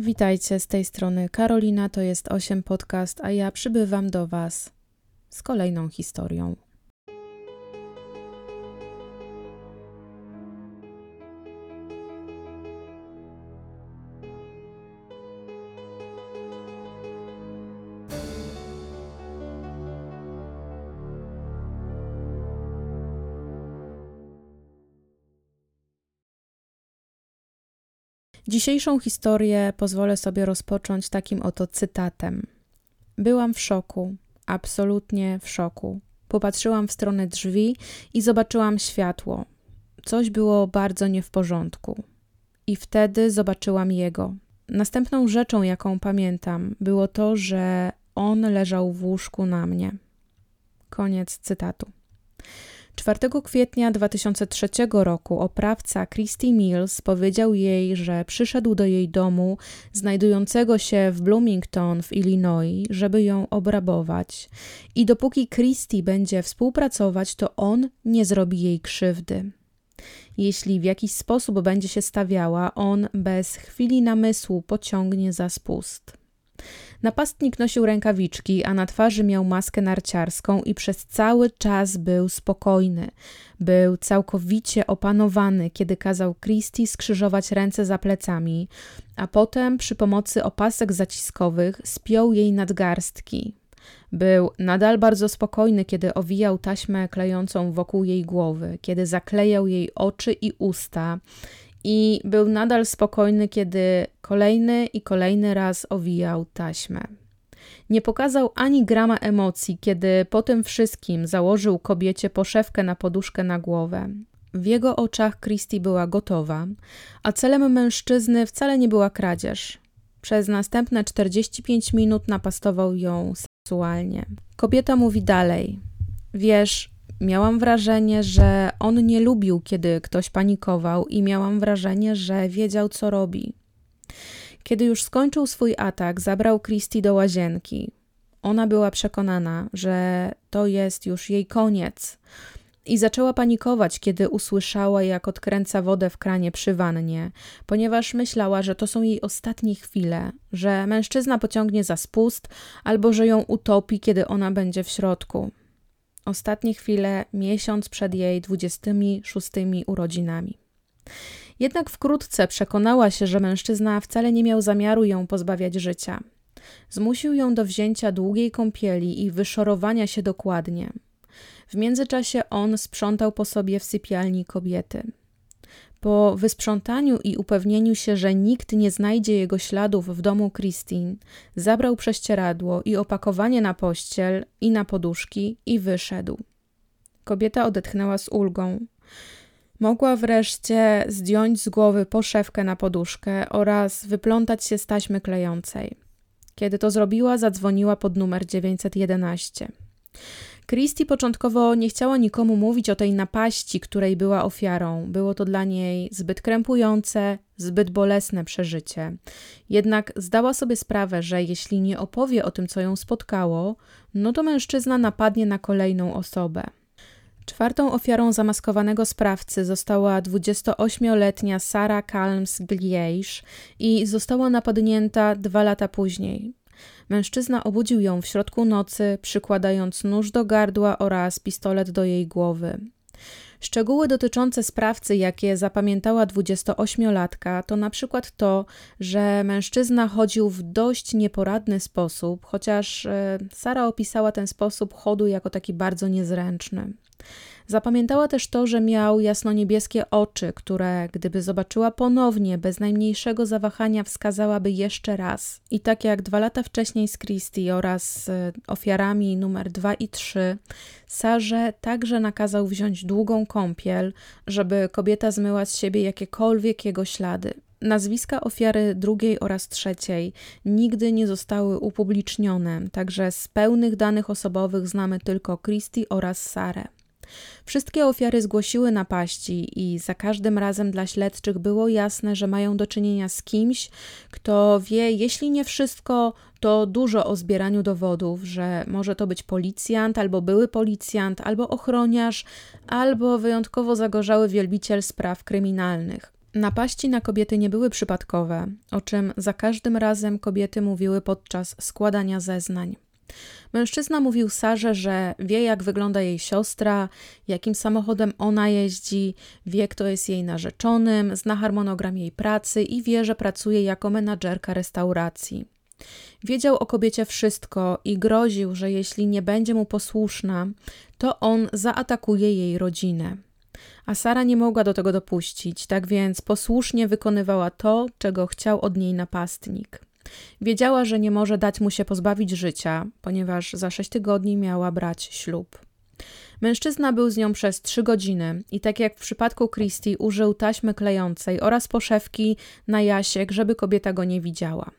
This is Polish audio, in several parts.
Witajcie z tej strony Karolina, to jest 8 podcast, a ja przybywam do Was z kolejną historią. Dzisiejszą historię pozwolę sobie rozpocząć takim oto cytatem. Byłam w szoku, absolutnie w szoku. Popatrzyłam w stronę drzwi i zobaczyłam światło. Coś było bardzo nie w porządku. I wtedy zobaczyłam jego. Następną rzeczą, jaką pamiętam, było to, że on leżał w łóżku na mnie. Koniec cytatu. 4 kwietnia 2003 roku oprawca Christy Mills powiedział jej, że przyszedł do jej domu, znajdującego się w Bloomington w Illinois, żeby ją obrabować. I dopóki Christy będzie współpracować, to on nie zrobi jej krzywdy. Jeśli w jakiś sposób będzie się stawiała, on bez chwili namysłu pociągnie za spust. Napastnik nosił rękawiczki, a na twarzy miał maskę narciarską i przez cały czas był spokojny. Był całkowicie opanowany, kiedy kazał Christie skrzyżować ręce za plecami, a potem przy pomocy opasek zaciskowych spiął jej nadgarstki. Był nadal bardzo spokojny, kiedy owijał taśmę klejącą wokół jej głowy, kiedy zaklejał jej oczy i usta i był nadal spokojny, kiedy kolejny i kolejny raz owijał taśmę. Nie pokazał ani grama emocji, kiedy po tym wszystkim założył kobiecie poszewkę na poduszkę na głowę. W jego oczach Christie była gotowa, a celem mężczyzny wcale nie była kradzież. Przez następne 45 minut napastował ją seksualnie. Kobieta mówi dalej: Wiesz, Miałam wrażenie, że on nie lubił, kiedy ktoś panikował, i miałam wrażenie, że wiedział, co robi. Kiedy już skończył swój atak, zabrał Christie do łazienki. Ona była przekonana, że to jest już jej koniec. I zaczęła panikować, kiedy usłyszała, jak odkręca wodę w kranie przy wannie, ponieważ myślała, że to są jej ostatnie chwile, że mężczyzna pociągnie za spust albo że ją utopi, kiedy ona będzie w środku ostatnie chwile, miesiąc przed jej 26 urodzinami. Jednak wkrótce przekonała się, że mężczyzna wcale nie miał zamiaru ją pozbawiać życia. Zmusił ją do wzięcia długiej kąpieli i wyszorowania się dokładnie. W międzyczasie on sprzątał po sobie w sypialni kobiety. Po wysprzątaniu i upewnieniu się, że nikt nie znajdzie jego śladów w domu Christine, zabrał prześcieradło i opakowanie na pościel i na poduszki i wyszedł. Kobieta odetchnęła z ulgą. Mogła wreszcie zdjąć z głowy poszewkę na poduszkę oraz wyplątać się z taśmy klejącej. Kiedy to zrobiła, zadzwoniła pod numer 911. Christie początkowo nie chciała nikomu mówić o tej napaści, której była ofiarą. Było to dla niej zbyt krępujące, zbyt bolesne przeżycie. Jednak zdała sobie sprawę, że jeśli nie opowie o tym, co ją spotkało, no to mężczyzna napadnie na kolejną osobę. Czwartą ofiarą zamaskowanego sprawcy została 28-letnia Sara Calms Glieish i została napadnięta dwa lata później. Mężczyzna obudził ją w środku nocy, przykładając nóż do gardła oraz pistolet do jej głowy. Szczegóły dotyczące sprawcy, jakie zapamiętała 28-latka, to na przykład to, że mężczyzna chodził w dość nieporadny sposób, chociaż e, Sara opisała ten sposób chodu jako taki bardzo niezręczny. Zapamiętała też to, że miał jasno-niebieskie oczy, które, gdyby zobaczyła ponownie, bez najmniejszego zawahania, wskazałaby jeszcze raz. I tak jak dwa lata wcześniej z Christie oraz e, ofiarami numer 2 i 3, Sarze także nakazał wziąć długą kąpiel, żeby kobieta zmyła z siebie jakiekolwiek jego ślady. Nazwiska ofiary drugiej oraz trzeciej nigdy nie zostały upublicznione, także z pełnych danych osobowych znamy tylko Christie oraz Sarę. Wszystkie ofiary zgłosiły napaści i za każdym razem dla śledczych było jasne, że mają do czynienia z kimś, kto wie, jeśli nie wszystko, to dużo o zbieraniu dowodów, że może to być policjant, albo były policjant, albo ochroniarz, albo wyjątkowo zagorzały wielbiciel spraw kryminalnych. Napaści na kobiety nie były przypadkowe, o czym za każdym razem kobiety mówiły podczas składania zeznań. Mężczyzna mówił Sarze, że wie, jak wygląda jej siostra, jakim samochodem ona jeździ, wie, kto jest jej narzeczonym, zna harmonogram jej pracy i wie, że pracuje jako menadżerka restauracji. Wiedział o kobiecie wszystko i groził, że jeśli nie będzie mu posłuszna, to on zaatakuje jej rodzinę. A Sara nie mogła do tego dopuścić, tak więc posłusznie wykonywała to, czego chciał od niej napastnik. Wiedziała, że nie może dać mu się pozbawić życia, ponieważ za sześć tygodni miała brać ślub. Mężczyzna był z nią przez trzy godziny i tak jak w przypadku Christie użył taśmy klejącej oraz poszewki na jasiek, żeby kobieta go nie widziała.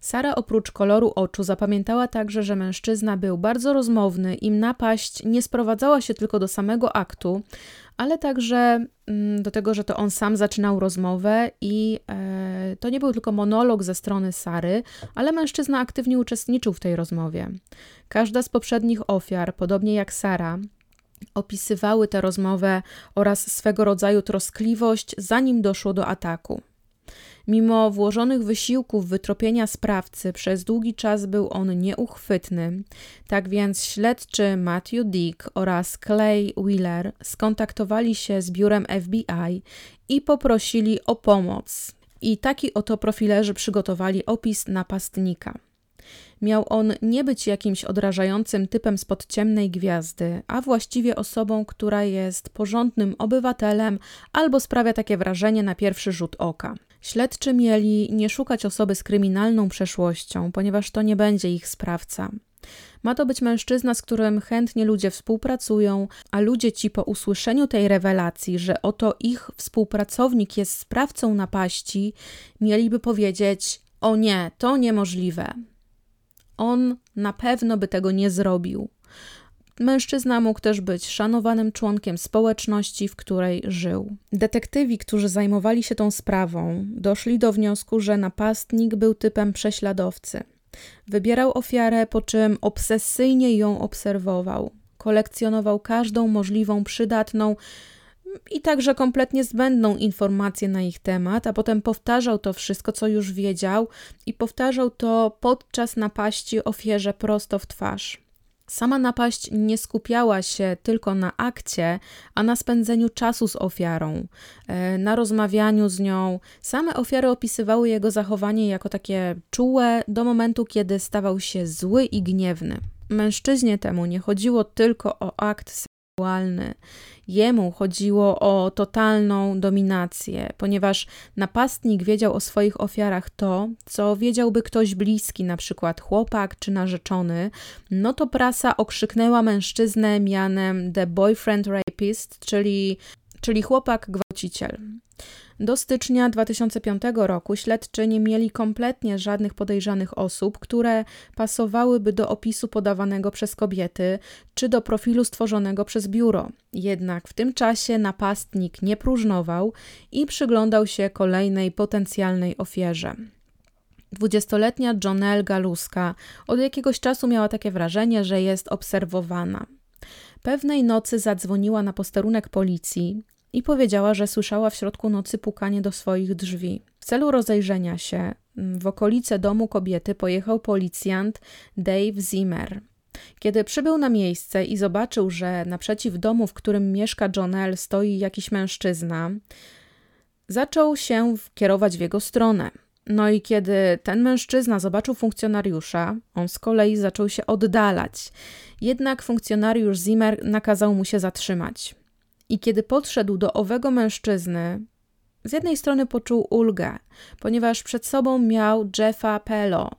Sara oprócz koloru oczu zapamiętała także, że mężczyzna był bardzo rozmowny i napaść nie sprowadzała się tylko do samego aktu, ale także mm, do tego, że to on sam zaczynał rozmowę i e, to nie był tylko monolog ze strony Sary, ale mężczyzna aktywnie uczestniczył w tej rozmowie. Każda z poprzednich ofiar, podobnie jak Sara, opisywały tę rozmowę oraz swego rodzaju troskliwość, zanim doszło do ataku. Mimo włożonych wysiłków wytropienia sprawcy, przez długi czas był on nieuchwytny. Tak więc śledczy Matthew Dick oraz Clay Wheeler skontaktowali się z biurem FBI i poprosili o pomoc. I taki oto profilerzy przygotowali opis napastnika. Miał on nie być jakimś odrażającym typem spod ciemnej gwiazdy, a właściwie osobą, która jest porządnym obywatelem albo sprawia takie wrażenie na pierwszy rzut oka. Śledczy mieli nie szukać osoby z kryminalną przeszłością, ponieważ to nie będzie ich sprawca. Ma to być mężczyzna, z którym chętnie ludzie współpracują, a ludzie ci po usłyszeniu tej rewelacji, że oto ich współpracownik jest sprawcą napaści, mieliby powiedzieć: O nie, to niemożliwe. On na pewno by tego nie zrobił. Mężczyzna mógł też być szanowanym członkiem społeczności, w której żył. Detektywi, którzy zajmowali się tą sprawą, doszli do wniosku, że napastnik był typem prześladowcy. Wybierał ofiarę, po czym obsesyjnie ją obserwował. Kolekcjonował każdą możliwą, przydatną i także kompletnie zbędną informację na ich temat, a potem powtarzał to wszystko, co już wiedział, i powtarzał to podczas napaści ofierze prosto w twarz. Sama napaść nie skupiała się tylko na akcie, a na spędzeniu czasu z ofiarą, e, na rozmawianiu z nią. Same ofiary opisywały jego zachowanie jako takie czułe do momentu, kiedy stawał się zły i gniewny. Mężczyźnie temu nie chodziło tylko o akt seksualny. Jemu chodziło o totalną dominację, ponieważ napastnik wiedział o swoich ofiarach to, co wiedziałby ktoś bliski, na przykład chłopak czy narzeczony, no to prasa okrzyknęła mężczyznę mianem The Boyfriend Rapist, czyli, czyli chłopak gwałciciel. Do stycznia 2005 roku śledczy nie mieli kompletnie żadnych podejrzanych osób, które pasowałyby do opisu podawanego przez kobiety czy do profilu stworzonego przez biuro. Jednak w tym czasie napastnik nie próżnował i przyglądał się kolejnej potencjalnej ofierze. Dwudziestoletnia Jonelle Galuska od jakiegoś czasu miała takie wrażenie, że jest obserwowana. Pewnej nocy zadzwoniła na posterunek policji i powiedziała, że słyszała w środku nocy pukanie do swoich drzwi. W celu rozejrzenia się mm, w okolice domu kobiety pojechał policjant Dave Zimmer. Kiedy przybył na miejsce i zobaczył, że naprzeciw domu, w którym mieszka Jonelle, stoi jakiś mężczyzna, zaczął się kierować w jego stronę. No i kiedy ten mężczyzna zobaczył funkcjonariusza, on z kolei zaczął się oddalać. Jednak funkcjonariusz Zimmer nakazał mu się zatrzymać. I kiedy podszedł do owego mężczyzny, z jednej strony poczuł ulgę, ponieważ przed sobą miał Jeffa Pello,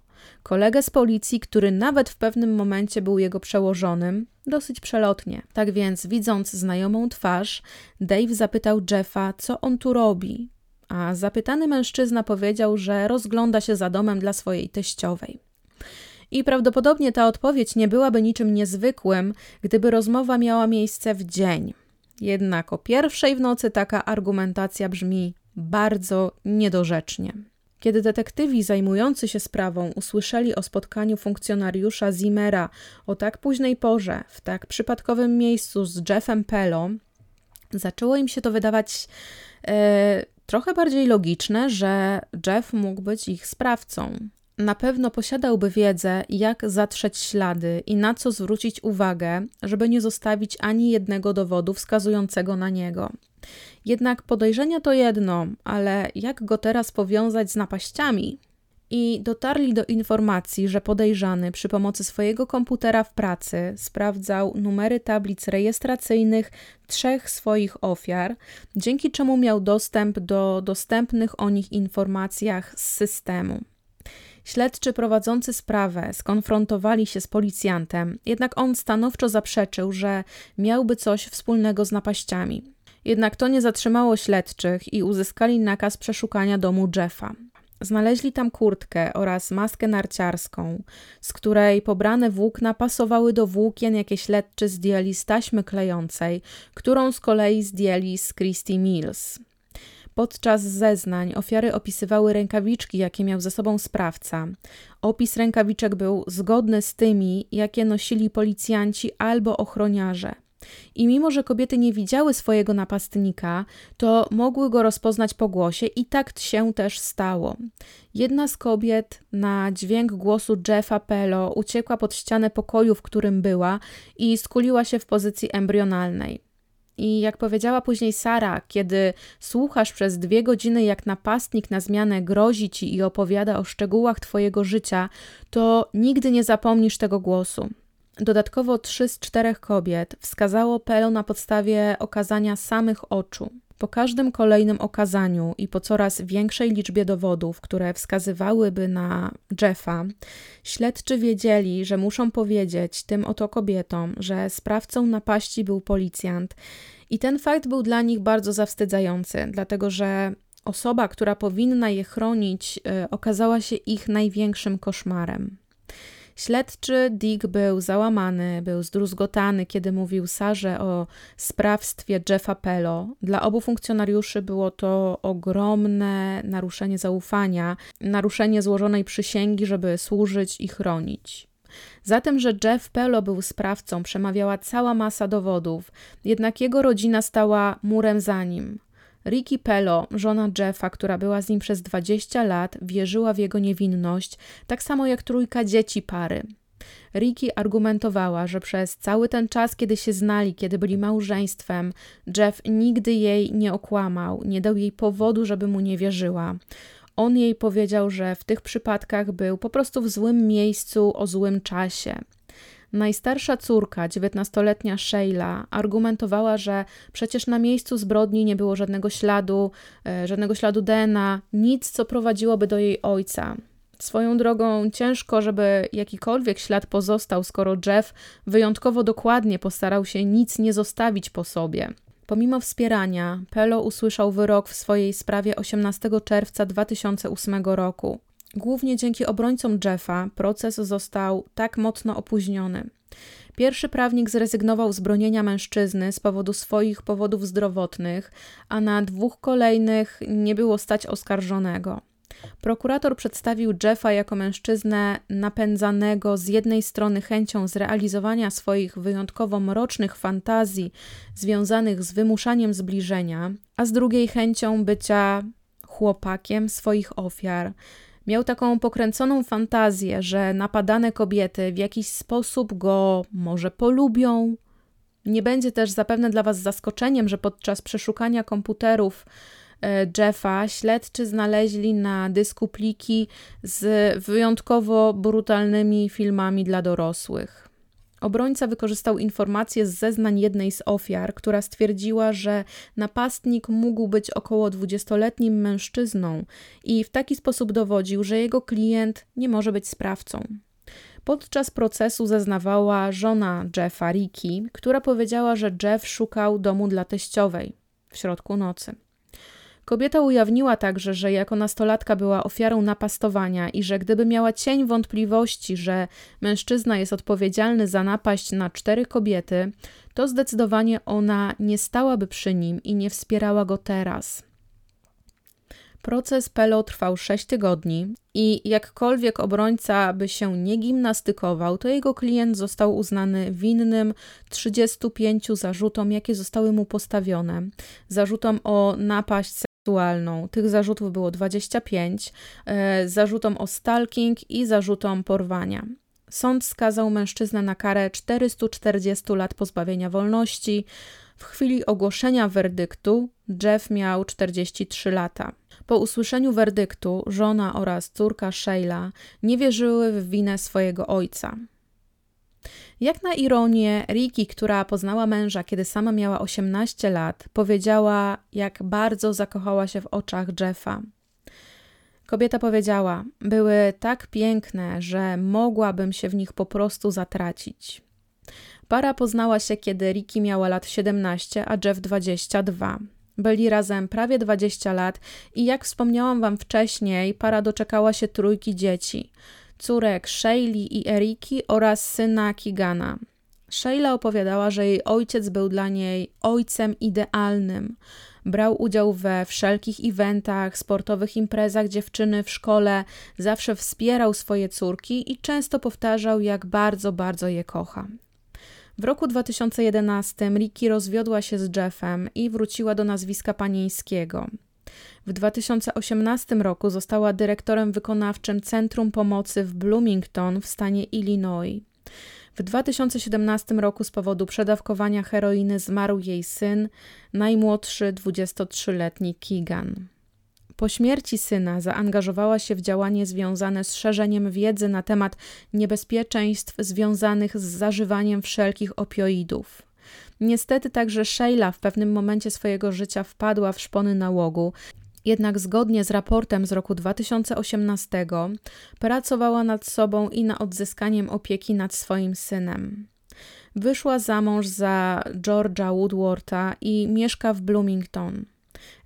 kolegę z policji, który nawet w pewnym momencie był jego przełożonym, dosyć przelotnie. Tak więc, widząc znajomą twarz, Dave zapytał Jeffa, co on tu robi. A zapytany mężczyzna powiedział, że rozgląda się za domem dla swojej teściowej. I prawdopodobnie ta odpowiedź nie byłaby niczym niezwykłym, gdyby rozmowa miała miejsce w dzień. Jednak o pierwszej w nocy taka argumentacja brzmi bardzo niedorzecznie. Kiedy detektywi zajmujący się sprawą usłyszeli o spotkaniu funkcjonariusza Zimmera o tak późnej porze, w tak przypadkowym miejscu z Jeffem Pello, zaczęło im się to wydawać e, trochę bardziej logiczne, że Jeff mógł być ich sprawcą. Na pewno posiadałby wiedzę, jak zatrzeć ślady i na co zwrócić uwagę, żeby nie zostawić ani jednego dowodu wskazującego na niego. Jednak podejrzenia to jedno, ale jak go teraz powiązać z napaściami? I dotarli do informacji, że podejrzany przy pomocy swojego komputera w pracy sprawdzał numery tablic rejestracyjnych trzech swoich ofiar, dzięki czemu miał dostęp do dostępnych o nich informacjach z systemu. Śledczy prowadzący sprawę skonfrontowali się z policjantem, jednak on stanowczo zaprzeczył, że miałby coś wspólnego z napaściami. Jednak to nie zatrzymało śledczych i uzyskali nakaz przeszukania domu Jeffa. Znaleźli tam kurtkę oraz maskę narciarską, z której pobrane włókna pasowały do włókien, jakie śledczy zdjęli z taśmy klejącej, którą z kolei zdjęli z Christy Mills. Podczas zeznań ofiary opisywały rękawiczki, jakie miał ze sobą sprawca. Opis rękawiczek był zgodny z tymi, jakie nosili policjanci albo ochroniarze. I mimo, że kobiety nie widziały swojego napastnika, to mogły go rozpoznać po głosie i tak się też stało. Jedna z kobiet na dźwięk głosu Jeffa Pello uciekła pod ścianę pokoju, w którym była i skuliła się w pozycji embrionalnej. I jak powiedziała później Sara, kiedy słuchasz przez dwie godziny, jak napastnik na zmianę grozi ci i opowiada o szczegółach twojego życia, to nigdy nie zapomnisz tego głosu. Dodatkowo trzy z czterech kobiet wskazało Pelo na podstawie okazania samych oczu. Po każdym kolejnym okazaniu i po coraz większej liczbie dowodów, które wskazywałyby na Jeffa, śledczy wiedzieli, że muszą powiedzieć tym oto kobietom, że sprawcą napaści był policjant. I ten fakt był dla nich bardzo zawstydzający, dlatego że osoba, która powinna je chronić, y, okazała się ich największym koszmarem. Śledczy Dick był załamany, był zdruzgotany, kiedy mówił Sarze o sprawstwie Jeffa Pello. Dla obu funkcjonariuszy było to ogromne naruszenie zaufania, naruszenie złożonej przysięgi, żeby służyć i chronić. Za tym, że Jeff Pello był sprawcą, przemawiała cała masa dowodów, jednak jego rodzina stała murem za nim. Ricky Pello, żona Jeffa, która była z nim przez 20 lat, wierzyła w jego niewinność, tak samo jak trójka dzieci pary. Ricky argumentowała, że przez cały ten czas, kiedy się znali, kiedy byli małżeństwem, Jeff nigdy jej nie okłamał, nie dał jej powodu, żeby mu nie wierzyła. On jej powiedział, że w tych przypadkach był po prostu w złym miejscu o złym czasie. Najstarsza córka, dziewiętnastoletnia Sheila, argumentowała, że przecież na miejscu zbrodni nie było żadnego śladu, e, żadnego śladu DNA, nic, co prowadziłoby do jej ojca. Swoją drogą ciężko, żeby jakikolwiek ślad pozostał, skoro Jeff wyjątkowo dokładnie postarał się nic nie zostawić po sobie. Pomimo wspierania, Pelo usłyszał wyrok w swojej sprawie 18 czerwca 2008 roku. Głównie dzięki obrońcom Jeffa proces został tak mocno opóźniony. Pierwszy prawnik zrezygnował z bronienia mężczyzny z powodu swoich powodów zdrowotnych, a na dwóch kolejnych nie było stać oskarżonego. Prokurator przedstawił Jeffa jako mężczyznę napędzanego z jednej strony chęcią zrealizowania swoich wyjątkowo mrocznych fantazji związanych z wymuszaniem zbliżenia, a z drugiej chęcią bycia chłopakiem swoich ofiar, Miał taką pokręconą fantazję, że napadane kobiety w jakiś sposób go może polubią. Nie będzie też zapewne dla Was zaskoczeniem, że podczas przeszukania komputerów e, Jeffa śledczy znaleźli na dysku pliki z wyjątkowo brutalnymi filmami dla dorosłych. Obrońca wykorzystał informacje z zeznań jednej z ofiar, która stwierdziła, że napastnik mógł być około 20-letnim mężczyzną i w taki sposób dowodził, że jego klient nie może być sprawcą. Podczas procesu zeznawała żona Jeffa, Ricky, która powiedziała, że Jeff szukał domu dla teściowej w środku nocy. Kobieta ujawniła także, że jako nastolatka była ofiarą napastowania i że gdyby miała cień wątpliwości, że mężczyzna jest odpowiedzialny za napaść na cztery kobiety, to zdecydowanie ona nie stałaby przy nim i nie wspierała go teraz. Proces Pelo trwał 6 tygodni i jakkolwiek obrońca by się nie gimnastykował, to jego klient został uznany winnym 35 zarzutom, jakie zostały mu postawione. Zarzutom o napaść seksualną. Tych zarzutów było 25, e, zarzutom o stalking i zarzutom porwania. Sąd skazał mężczyznę na karę 440 lat pozbawienia wolności. W chwili ogłoszenia werdyktu Jeff miał 43 lata. Po usłyszeniu werdyktu żona oraz córka Sheila nie wierzyły w winę swojego ojca. Jak na ironię, Riki, która poznała męża, kiedy sama miała 18 lat, powiedziała, jak bardzo zakochała się w oczach Jeffa. Kobieta powiedziała: Były tak piękne, że mogłabym się w nich po prostu zatracić. Para poznała się, kiedy Riki miała lat 17, a Jeff 22. Byli razem prawie 20 lat i jak wspomniałam wam wcześniej, para doczekała się trójki dzieci: córek Shayli i Eriki oraz syna Kigana. Shayla opowiadała, że jej ojciec był dla niej ojcem idealnym. Brał udział we wszelkich eventach, sportowych imprezach dziewczyny w szkole, zawsze wspierał swoje córki i często powtarzał, jak bardzo, bardzo je kocha. W roku 2011 Ricky rozwiodła się z Jeffem i wróciła do nazwiska panieńskiego. W 2018 roku została dyrektorem wykonawczym Centrum Pomocy w Bloomington w stanie Illinois. W 2017 roku z powodu przedawkowania heroiny zmarł jej syn, najmłodszy 23-letni Keegan. Po śmierci syna zaangażowała się w działanie związane z szerzeniem wiedzy na temat niebezpieczeństw związanych z zażywaniem wszelkich opioidów. Niestety także Sheila w pewnym momencie swojego życia wpadła w szpony nałogu jednak zgodnie z raportem z roku 2018 pracowała nad sobą i nad odzyskaniem opieki nad swoim synem. Wyszła za mąż za Georgia Woodwarda i mieszka w Bloomington.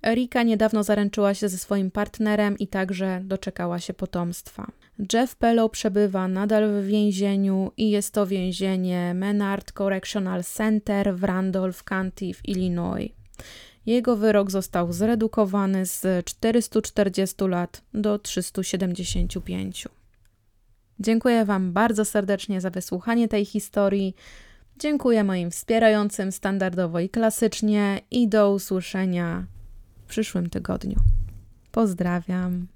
Erika niedawno zaręczyła się ze swoim partnerem i także doczekała się potomstwa. Jeff Pellow przebywa nadal w więzieniu i jest to więzienie Menard Correctional Center w Randolph County w Illinois. Jego wyrok został zredukowany z 440 lat do 375. Dziękuję Wam bardzo serdecznie za wysłuchanie tej historii. Dziękuję moim wspierającym standardowo i klasycznie i do usłyszenia przyszłym tygodniu. Pozdrawiam.